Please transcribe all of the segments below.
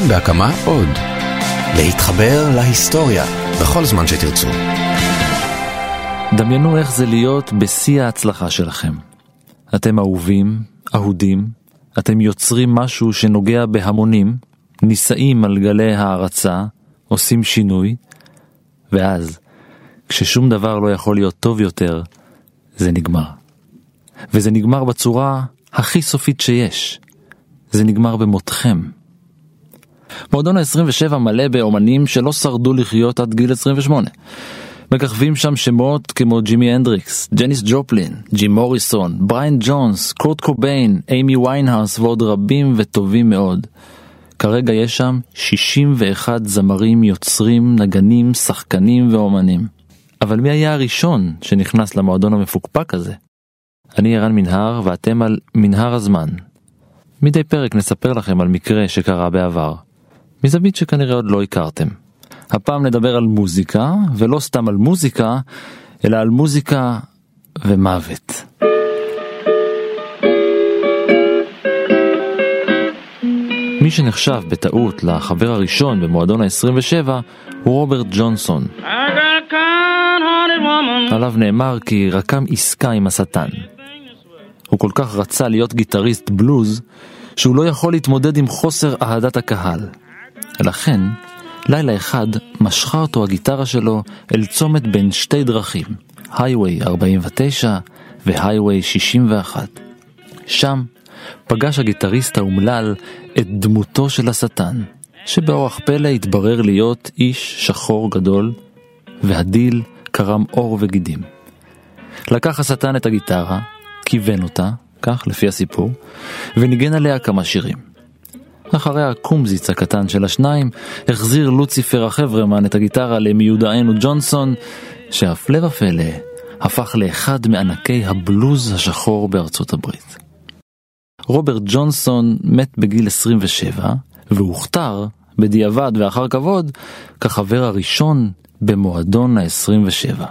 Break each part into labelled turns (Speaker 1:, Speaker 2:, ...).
Speaker 1: כאן בהקמה עוד. להתחבר להיסטוריה בכל זמן שתרצו.
Speaker 2: דמיינו איך זה להיות בשיא ההצלחה שלכם. אתם אהובים, אהודים, אתם יוצרים משהו שנוגע בהמונים, נישאים על גלי הערצה, עושים שינוי, ואז, כששום דבר לא יכול להיות טוב יותר, זה נגמר. וזה נגמר בצורה הכי סופית שיש. זה נגמר במותכם. מועדון ה-27 מלא באומנים שלא שרדו לחיות עד גיל 28. מככבים שם שמות כמו ג'ימי הנדריקס, ג'ניס ג'ופלין, ג'ים מוריסון, בריין ג'ונס, קורט קוביין, אימי ויינהאוס ועוד רבים וטובים מאוד. כרגע יש שם 61 זמרים, יוצרים, נגנים, שחקנים ואומנים. אבל מי היה הראשון שנכנס למועדון המפוקפק הזה? אני ערן מנהר ואתם על מנהר הזמן. מדי פרק נספר לכם על מקרה שקרה בעבר, מזווית שכנראה עוד לא הכרתם. הפעם נדבר על מוזיקה, ולא סתם על מוזיקה, אלא על מוזיקה ומוות. מי שנחשב בטעות לחבר הראשון במועדון ה-27 הוא רוברט ג'ונסון. עליו נאמר כי רקם עסקה עם השטן. הוא כל כך רצה להיות גיטריסט בלוז, שהוא לא יכול להתמודד עם חוסר אהדת הקהל. ולכן, לילה אחד משכה אותו הגיטרה שלו אל צומת בין שתי דרכים, הייווי 49 והייווי 61. שם פגש הגיטריסט האומלל את דמותו של השטן, שבאורח פלא התברר להיות איש שחור גדול, והדיל קרם עור וגידים. לקח השטן את הגיטרה, כיוון אותה, כך לפי הסיפור, וניגן עליה כמה שירים. אחרי הקומזיץ הקטן של השניים, החזיר לוציפר החברמן את הגיטרה למיודענו ג'ונסון, שהפלא ופלא הפך לאחד מענקי הבלוז השחור בארצות הברית. רוברט ג'ונסון מת בגיל 27, והוכתר, בדיעבד ואחר כבוד, כחבר הראשון במועדון ה-27.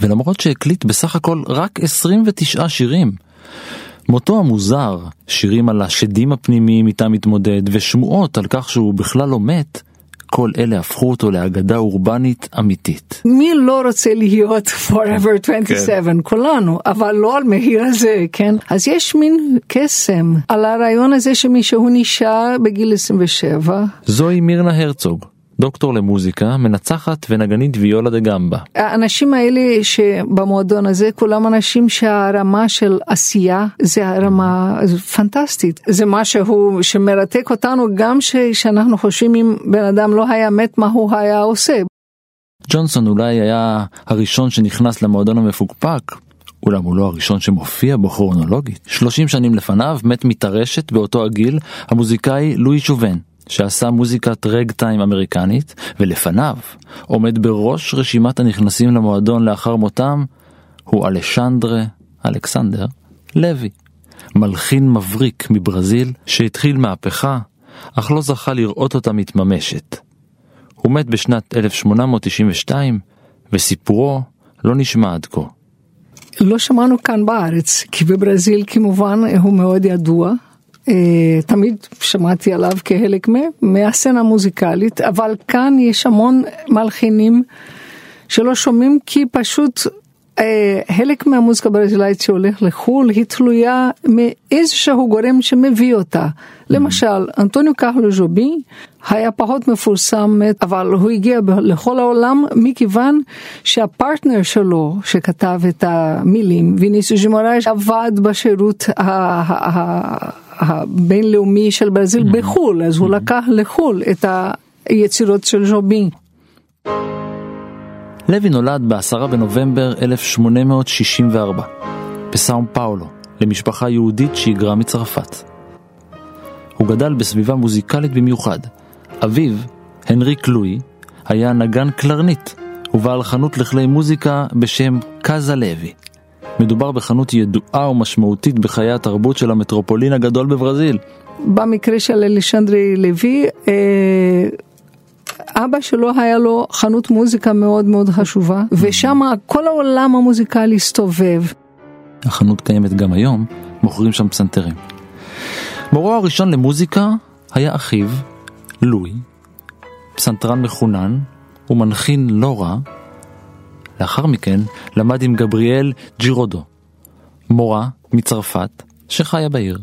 Speaker 2: ולמרות שהקליט בסך הכל רק 29 שירים, מותו המוזר, שירים על השדים הפנימיים איתם התמודד, ושמועות על כך שהוא בכלל לא מת, כל אלה הפכו אותו לאגדה אורבנית אמיתית.
Speaker 3: מי לא רוצה להיות forever 27? כן. כולנו, אבל לא על מהיר הזה, כן? אז יש מין קסם על הרעיון הזה שמישהו נשאר בגיל 27.
Speaker 2: זוהי מירנה הרצוג, דוקטור למוזיקה, מנצחת ונגנית ויולה דה גמבה.
Speaker 3: האנשים האלה שבמועדון הזה, כולם אנשים שהרמה של עשייה זה הרמה פנטסטית. זה משהו שמרתק אותנו גם שאנחנו חושבים אם בן אדם לא היה מת מה הוא היה עושה.
Speaker 2: ג'ונסון אולי היה הראשון שנכנס למועדון המפוקפק, אולם הוא לא הראשון שמופיע בו כרונולוגית. 30 שנים לפניו מת מטרשת באותו הגיל המוזיקאי לואי שובן. שעשה מוזיקת רג טיים אמריקנית, ולפניו עומד בראש רשימת הנכנסים למועדון לאחר מותם, הוא אלשנדרה אלכסנדר לוי, מלחין מבריק מברזיל שהתחיל מהפכה, אך לא זכה לראות אותה מתממשת. הוא מת בשנת 1892, וסיפורו לא נשמע עד כה.
Speaker 3: לא שמענו כאן בארץ, כי בברזיל כמובן הוא מאוד ידוע, תמיד שמעתי עליו כחלק מהסצנה המוזיקלית, אבל כאן יש המון מלחינים שלא שומעים כי פשוט אה, חלק מהמוזיקה הברזילאית שהולך לחו"ל היא תלויה מאיזשהו גורם שמביא אותה. למשל, אנטוניו קרלו ז'ובי היה פחות מפורסם, אבל הוא הגיע לכל העולם מכיוון שהפרטנר שלו שכתב את המילים, ויניסיוס ז'מורייש, עבד בשירות הבינלאומי של ברזיל mm-hmm. בחו"ל, אז הוא mm-hmm. לקח לחו"ל את היצירות של ז'ובי.
Speaker 2: לוי נולד ב-10 בנובמבר 1864, בסאום פאולו, למשפחה יהודית שהיגרה מצרפת. הוא גדל בסביבה מוזיקלית במיוחד. אביו, הנריק לואי, היה נגן קלרנית, ובעל חנות לכלי מוזיקה בשם קאזה לוי. מדובר בחנות ידועה ומשמעותית בחיי התרבות של המטרופולין הגדול בברזיל.
Speaker 3: במקרה של אלישנדרי לוי, אה, אבא שלו היה לו חנות מוזיקה מאוד מאוד חשובה, ושם כל העולם המוזיקלי הסתובב.
Speaker 2: החנות קיימת גם היום, מוכרים שם פסנתרים. מורו הראשון למוזיקה היה אחיו, לואי, פסנתרן מחונן ומנחין לא רע, לאחר מכן למד עם גבריאל ג'ירודו, מורה מצרפת שחיה בעיר,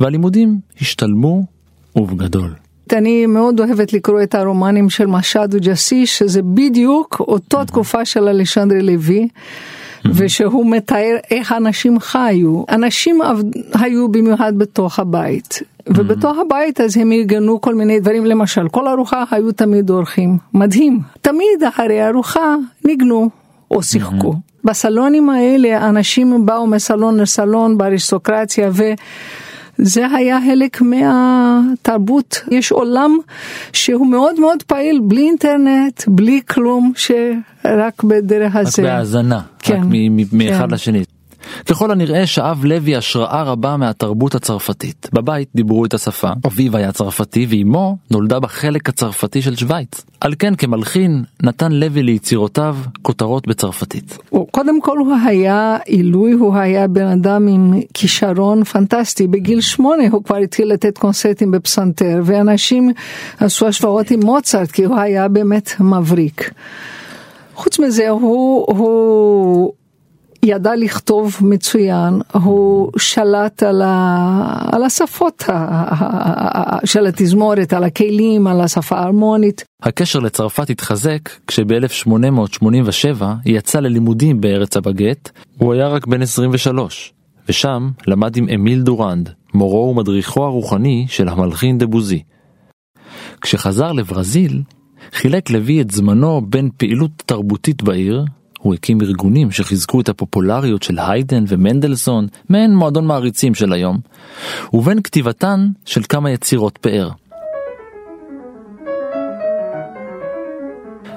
Speaker 2: והלימודים השתלמו ובגדול.
Speaker 3: אני מאוד אוהבת לקרוא את הרומנים של משד וג'סי, שזה בדיוק אותו תקופה של אלשנדרי לוי. ושהוא מתאר איך אנשים חיו. אנשים היו במיוחד בתוך הבית. ובתוך הבית אז הם ארגנו כל מיני דברים, למשל כל ארוחה היו תמיד אורחים, מדהים. תמיד אחרי ארוחה ניגנו או שיחקו. בסלונים האלה אנשים באו מסלון לסלון באריסטוקרטיה ו... זה היה חלק מהתרבות. יש עולם שהוא מאוד מאוד פעיל, בלי אינטרנט, בלי כלום, שרק בדרך הזה.
Speaker 2: רק בהאזנה, כן, רק מאחד כן. לשני. ככל הנראה שאב לוי השראה רבה מהתרבות הצרפתית. בבית דיברו את השפה, אביו היה צרפתי ואימו נולדה בחלק הצרפתי של שווייץ. על כן כמלחין נתן לוי ליצירותיו כותרות בצרפתית.
Speaker 3: קודם כל הוא היה עילוי, הוא היה בן אדם עם כישרון פנטסטי. בגיל שמונה הוא כבר התחיל לתת קונצרטים בפסנתר ואנשים עשו השוואות עם מוצרט כי הוא היה באמת מבריק. חוץ מזה הוא, הוא ידע לכתוב מצוין, הוא שלט על, ה, על השפות של התזמורת, על הכלים, על השפה ההרמונית.
Speaker 2: הקשר לצרפת התחזק כשב-1887 יצא ללימודים בארץ הבגט, הוא היה רק בן 23, ושם למד עם אמיל דורנד, מורו ומדריכו הרוחני של המלחין דה בוזי. כשחזר לברזיל, חילק לוי את זמנו בין פעילות תרבותית בעיר הוא הקים ארגונים שחיזקו את הפופולריות של היידן ומנדלסון, מעין מועדון מעריצים של היום, ובין כתיבתן של כמה יצירות פאר.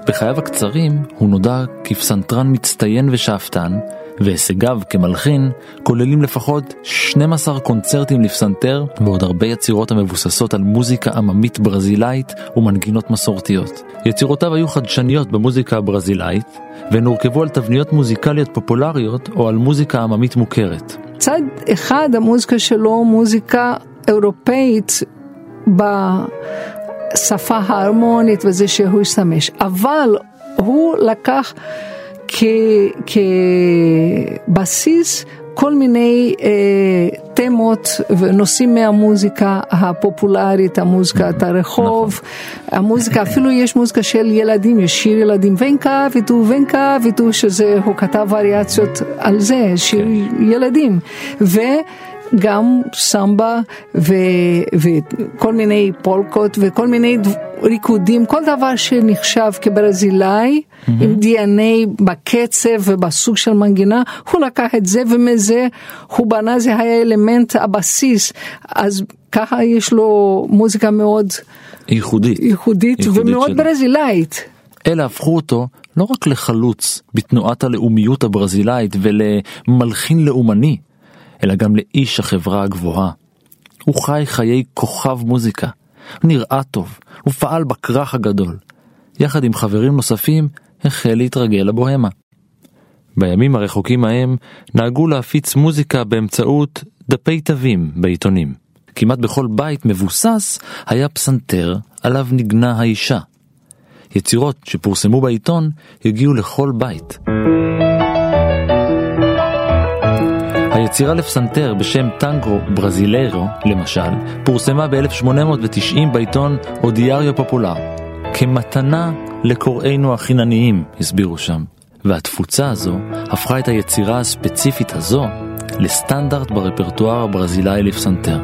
Speaker 2: בחייו הקצרים הוא נודע כפסנתרן מצטיין ושאפתן, והישגיו כמלחין כוללים לפחות 12 קונצרטים לפסנתר ועוד הרבה יצירות המבוססות על מוזיקה עממית ברזילאית ומנגינות מסורתיות. יצירותיו היו חדשניות במוזיקה הברזילאית והן הורכבו על תבניות מוזיקליות פופולריות או על מוזיקה עממית מוכרת.
Speaker 3: צד אחד המוזיקה שלו מוזיקה אירופאית בשפה ההרמונית וזה שהוא השתמש, אבל הוא לקח כבסיס כל מיני אה, תמות ונושאים מהמוזיקה הפופולרית, המוזיקת הרחוב, נכון. המוזיקה, אפילו יש מוזיקה של ילדים, יש שיר ילדים, ונקה ויטו, ונקה ויטו, שזה, הוא כתב וריאציות על זה, שיר כן. ילדים. ו... גם סמבה ו, וכל מיני פולקות וכל מיני ריקודים, כל דבר שנחשב כברזילאי, mm-hmm. עם DNA בקצב ובסוג של מנגינה, הוא לקח את זה ומזה הוא בנה, זה היה אלמנט הבסיס, אז ככה יש לו מוזיקה מאוד
Speaker 2: ייחודית,
Speaker 3: ייחודית, ייחודית ומאוד שלו. ברזילאית.
Speaker 2: אלה הפכו אותו לא רק לחלוץ בתנועת הלאומיות הברזילאית ולמלחין לאומני, אלא גם לאיש החברה הגבוהה. הוא חי חיי כוכב מוזיקה, נראה טוב, הוא פעל בכרך הגדול. יחד עם חברים נוספים, החל להתרגל לבוהמה. בימים הרחוקים ההם נהגו להפיץ מוזיקה באמצעות דפי תווים בעיתונים. כמעט בכל בית מבוסס היה פסנתר עליו נגנה האישה. יצירות שפורסמו בעיתון הגיעו לכל בית. היצירה לפסנתר בשם טנגו ברזילרו, למשל, פורסמה ב-1890 בעיתון אודיאריו פופולר, כמתנה לקוראינו החינניים, הסבירו שם. והתפוצה הזו הפכה את היצירה הספציפית הזו לסטנדרט ברפרטואר הברזילאי לפסנתר.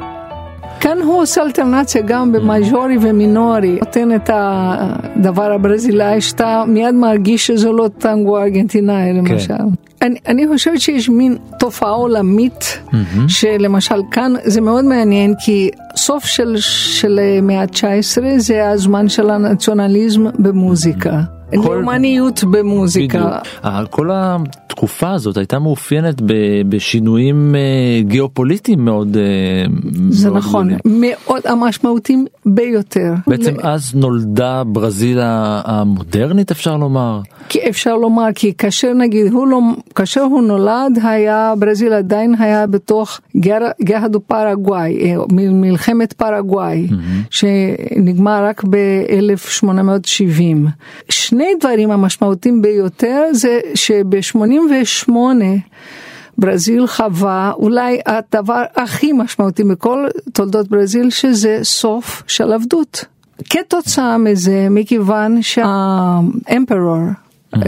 Speaker 3: כאן הוא עושה אלטרנציה גם במז'ורי ומינורי, נותן את הדבר הברזילאי שאתה מיד מרגיש שזה לא טנגו ארגנטינאי למשל. כן. אני, אני חושבת שיש מין תופעה עולמית, mm-hmm. שלמשל כאן זה מאוד מעניין כי סוף של, של מאה ה-19 זה הזמן של הנציונליזם במוזיקה. לאומניות במוזיקה.
Speaker 2: בדיוק. כל התקופה הזאת הייתה מאופיינת בשינויים אה, גיאופוליטיים מאוד... אה,
Speaker 3: זה מאוד נכון, גדולים. מאוד המשמעותיים ביותר.
Speaker 2: בעצם ל... אז נולדה ברזיל המודרנית אפשר לומר?
Speaker 3: כי אפשר לומר, כי כאשר נגיד, הוא לא, כאשר הוא נולד, היה, ברזיל עדיין היה בתוך גאה דו פרגוואי, אה, מלחמת פרגוואי, mm-hmm. שנגמר רק ב-1870. שני דברים המשמעותיים ביותר זה שב-88 ברזיל חווה אולי הדבר הכי משמעותי מכל תולדות ברזיל שזה סוף של עבדות. כתוצאה מזה, מכיוון שהאמפרור mm-hmm.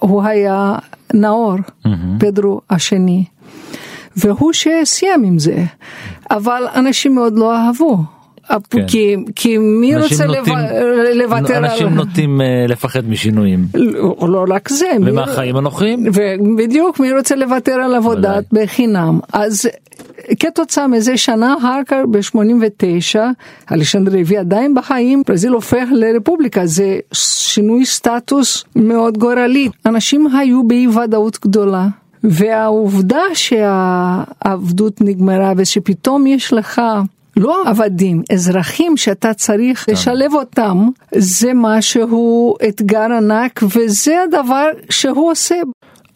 Speaker 3: הוא היה נאור, mm-hmm. פדרו השני, והוא שסיים עם זה, אבל אנשים מאוד לא אהבו. כן. כי, כי מי רוצה נוטים, לוותר
Speaker 2: על... אנשים נוטים uh, לפחד משינויים.
Speaker 3: לא, לא רק זה.
Speaker 2: ומהחיים הנוחים.
Speaker 3: בדיוק, מי רוצה לוותר על עבודה בחינם. אז כתוצאה מזה שנה אחר כך ב-89, אלכסנדר הביא עדיין בחיים, ברזיל הופך לרפובליקה, זה שינוי סטטוס מאוד גורלי. אנשים היו באי ודאות גדולה. והעובדה שהעבדות נגמרה ושפתאום יש לך לא עבדים, אזרחים שאתה צריך כן. לשלב אותם, זה משהו אתגר ענק וזה הדבר שהוא עושה.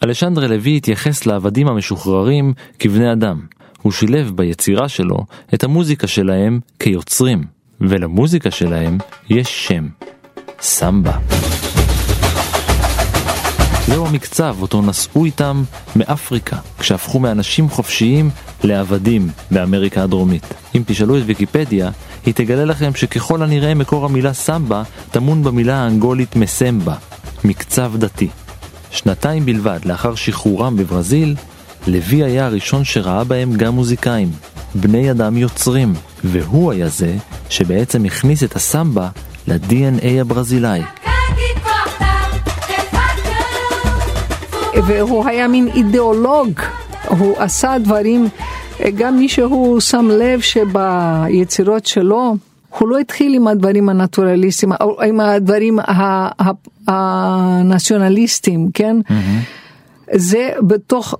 Speaker 2: אלשנדרה לוי התייחס לעבדים המשוחררים כבני אדם. הוא שילב ביצירה שלו את המוזיקה שלהם כיוצרים, ולמוזיקה שלהם יש שם, סמבה. זהו המקצב אותו נשאו איתם מאפריקה, כשהפכו מאנשים חופשיים לעבדים באמריקה הדרומית. אם תשאלו את ויקיפדיה, היא תגלה לכם שככל הנראה מקור המילה סמבה טמון במילה האנגולית מסמבה, מקצב דתי. שנתיים בלבד לאחר שחרורם בברזיל, לוי היה הראשון שראה בהם גם מוזיקאים, בני אדם יוצרים, והוא היה זה שבעצם הכניס את הסמבה ל-DNA הברזילאי.
Speaker 3: והוא היה מין אידיאולוג, הוא עשה דברים, גם מי שהוא שם לב שביצירות שלו, הוא לא התחיל עם הדברים הנטורליסטיים, עם הדברים הנציונליסטיים, כן? Mm-hmm. זה בתוך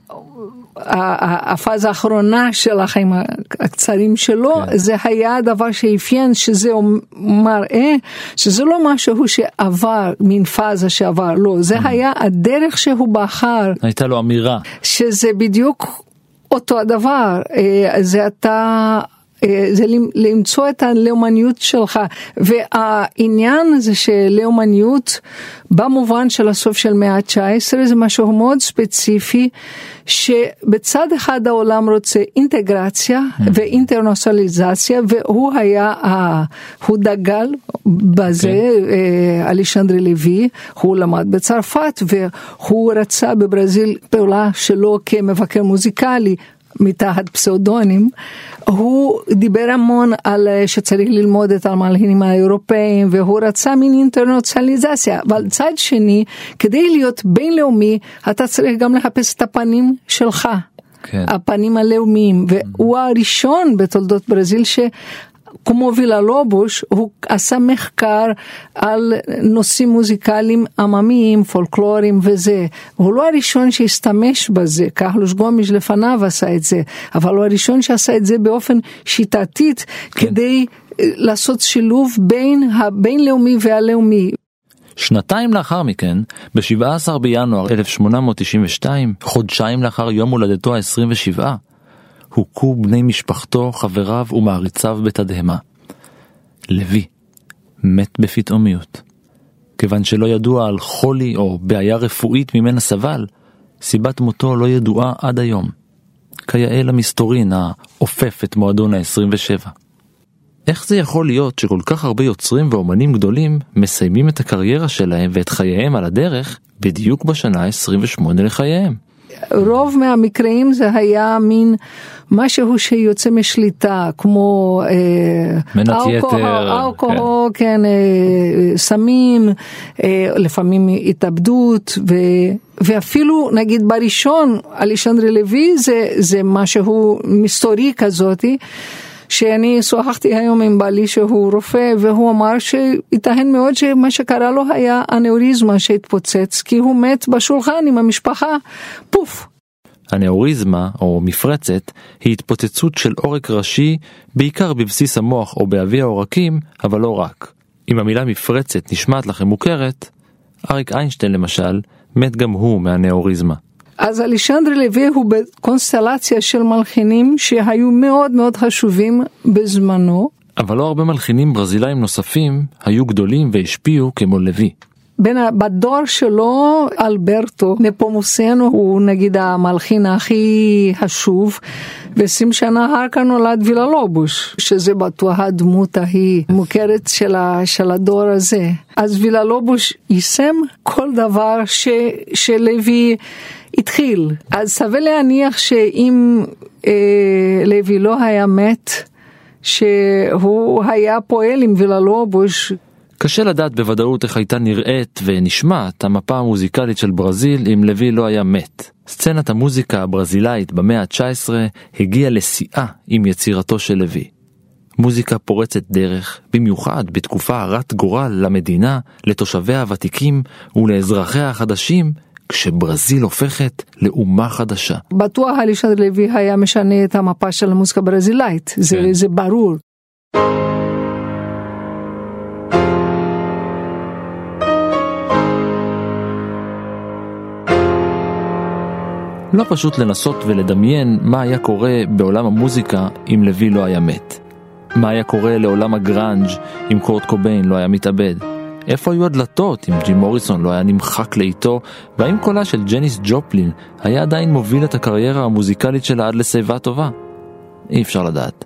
Speaker 3: הפאזה האחרונה של החיים הקצרים שלו, כן. זה היה הדבר שאפיין, שזה מראה שזה לא משהו שעבר, מין פאזה שעבר, לא, זה mm. היה הדרך שהוא בחר.
Speaker 2: הייתה לו אמירה.
Speaker 3: שזה בדיוק אותו הדבר, אה, זה אתה... אה, זה למצוא את הלאומניות שלך והעניין הזה שלאומניות במובן של הסוף של מאה ה-19 זה משהו מאוד ספציפי שבצד אחד העולם רוצה אינטגרציה mm. ואינטרנציאליזציה והוא היה, הוא דגל בזה, okay. כן. אה, אלישנדרי לוי, הוא למד בצרפת והוא רצה בברזיל פעולה שלו כמבקר מוזיקלי מתחת פסאודונים, הוא דיבר המון על אה, שצריך ללמוד את המלחינים האירופאים והוא רצה מין אינטרנציאליזציה, אבל צד שני, כדי להיות בינלאומי אתה צריך גם לחפש את הפנים שלך. כן. הפנים הלאומיים, והוא הראשון בתולדות ברזיל ש... כמו וילה לובוש, הוא עשה מחקר על נושאים מוזיקליים עממיים, פולקלוריים וזה. הוא לא הראשון שהשתמש בזה, קרלוש גומיש לפניו עשה את זה, אבל הוא הראשון שעשה את זה באופן שיטתית כן. כדי אה, לעשות שילוב בין הבינלאומי והלאומי.
Speaker 2: שנתיים לאחר מכן, ב-17 בינואר 1892, חודשיים לאחר יום הולדתו ה-27, הוכו בני משפחתו, חבריו ומעריציו בתדהמה. לוי מת בפתאומיות. כיוון שלא ידוע על חולי או בעיה רפואית ממנה סבל, סיבת מותו לא ידועה עד היום. כיאה למסתורין האופף את מועדון ה-27. איך זה יכול להיות שכל כך הרבה יוצרים ואומנים גדולים מסיימים את הקריירה שלהם ואת חייהם על הדרך בדיוק בשנה ה-28 לחייהם?
Speaker 3: רוב מהמקרים זה היה מין משהו שיוצא משליטה, כמו
Speaker 2: אה, מנת אלכוהול, יתר,
Speaker 3: אלכוהול, כן, כן סמים, אה, לפעמים התאבדות, ו, ואפילו נגיד בראשון, אלישנדרי לוי זה, זה משהו מסתורי כזאתי. שאני שוחחתי היום עם בעלי שהוא רופא והוא אמר שייתכן מאוד שמה שקרה לו היה אנאוריזמה שהתפוצץ כי הוא מת בשולחן עם המשפחה, פוף.
Speaker 2: הנאוריזמה, או מפרצת, היא התפוצצות של עורק ראשי, בעיקר בבסיס המוח או באבי העורקים, אבל לא רק. אם המילה מפרצת נשמעת לכם מוכרת, אריק איינשטיין למשל, מת גם הוא מהנאוריזמה.
Speaker 3: אז אלישנדר לוי הוא בקונסטלציה של מלחינים שהיו מאוד מאוד חשובים בזמנו.
Speaker 2: אבל לא הרבה מלחינים ברזילאים נוספים היו גדולים והשפיעו כמו לוי.
Speaker 3: בין, בדור שלו אלברטו נפומוסנו הוא נגיד המלחין הכי חשוב ועשרים שנה אחר כך נולד וילה לובוש שזה בטוח הדמות ההיא מוכרת של, ה, של הדור הזה אז וילה לובוש יישם כל דבר ש, שלוי התחיל אז סביר להניח שאם אה, לוי לא היה מת שהוא היה פועל עם וילה לובוש
Speaker 2: קשה לדעת בוודאות איך הייתה נראית ונשמעת המפה המוזיקלית של ברזיל אם לוי לא היה מת. סצנת המוזיקה הברזילאית במאה ה-19 הגיעה לשיאה עם יצירתו של לוי. מוזיקה פורצת דרך, במיוחד בתקופה הרת גורל למדינה, לתושביה הוותיקים ולאזרחיה החדשים, כשברזיל הופכת לאומה חדשה.
Speaker 3: בטוח אלישנד לוי היה משנה את המפה של המוזיקה הברזילאית, זה, כן. זה ברור.
Speaker 2: לא פשוט לנסות ולדמיין מה היה קורה בעולם המוזיקה אם לוי לא היה מת. מה היה קורה לעולם הגראנג' אם קורט קוביין לא היה מתאבד. איפה היו הדלתות אם ג'ים מוריסון לא היה נמחק לאיתו, והאם קולה של ג'ניס ג'ופלין היה עדיין מוביל את הקריירה המוזיקלית שלה עד לשיבה טובה? אי אפשר לדעת.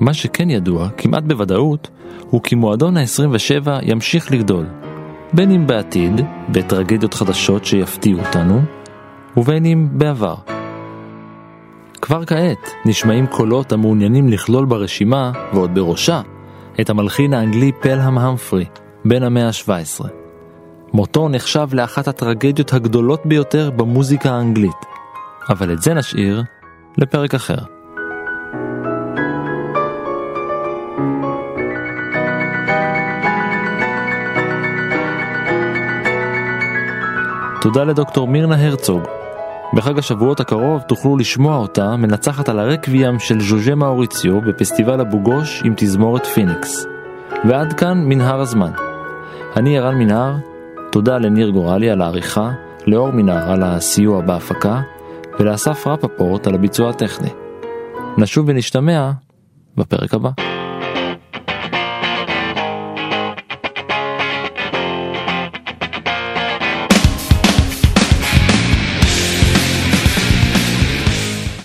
Speaker 2: מה שכן ידוע, כמעט בוודאות, הוא כי מועדון ה-27 ימשיך לגדול, בין אם בעתיד, בטרגדיות חדשות שיפתיעו אותנו, ובין אם בעבר. כבר כעת נשמעים קולות המעוניינים לכלול ברשימה, ועוד בראשה, את המלחין האנגלי פלהם המפרי, בן המאה ה-17. מותו נחשב לאחת הטרגדיות הגדולות ביותר במוזיקה האנגלית, אבל את זה נשאיר לפרק אחר. תודה לדוקטור מירנה הרצוג. בחג השבועות הקרוב תוכלו לשמוע אותה מנצחת על הרקוויאם של ז'וז'ה מאוריציו בפסטיבל אבו גוש עם תזמורת פיניקס. ועד כאן מנהר הזמן. אני ערן מנהר, תודה לניר גורלי על העריכה, לאור מנהר על הסיוע בהפקה, ולאסף רפפורט על הביצוע הטכני. נשוב ונשתמע בפרק הבא.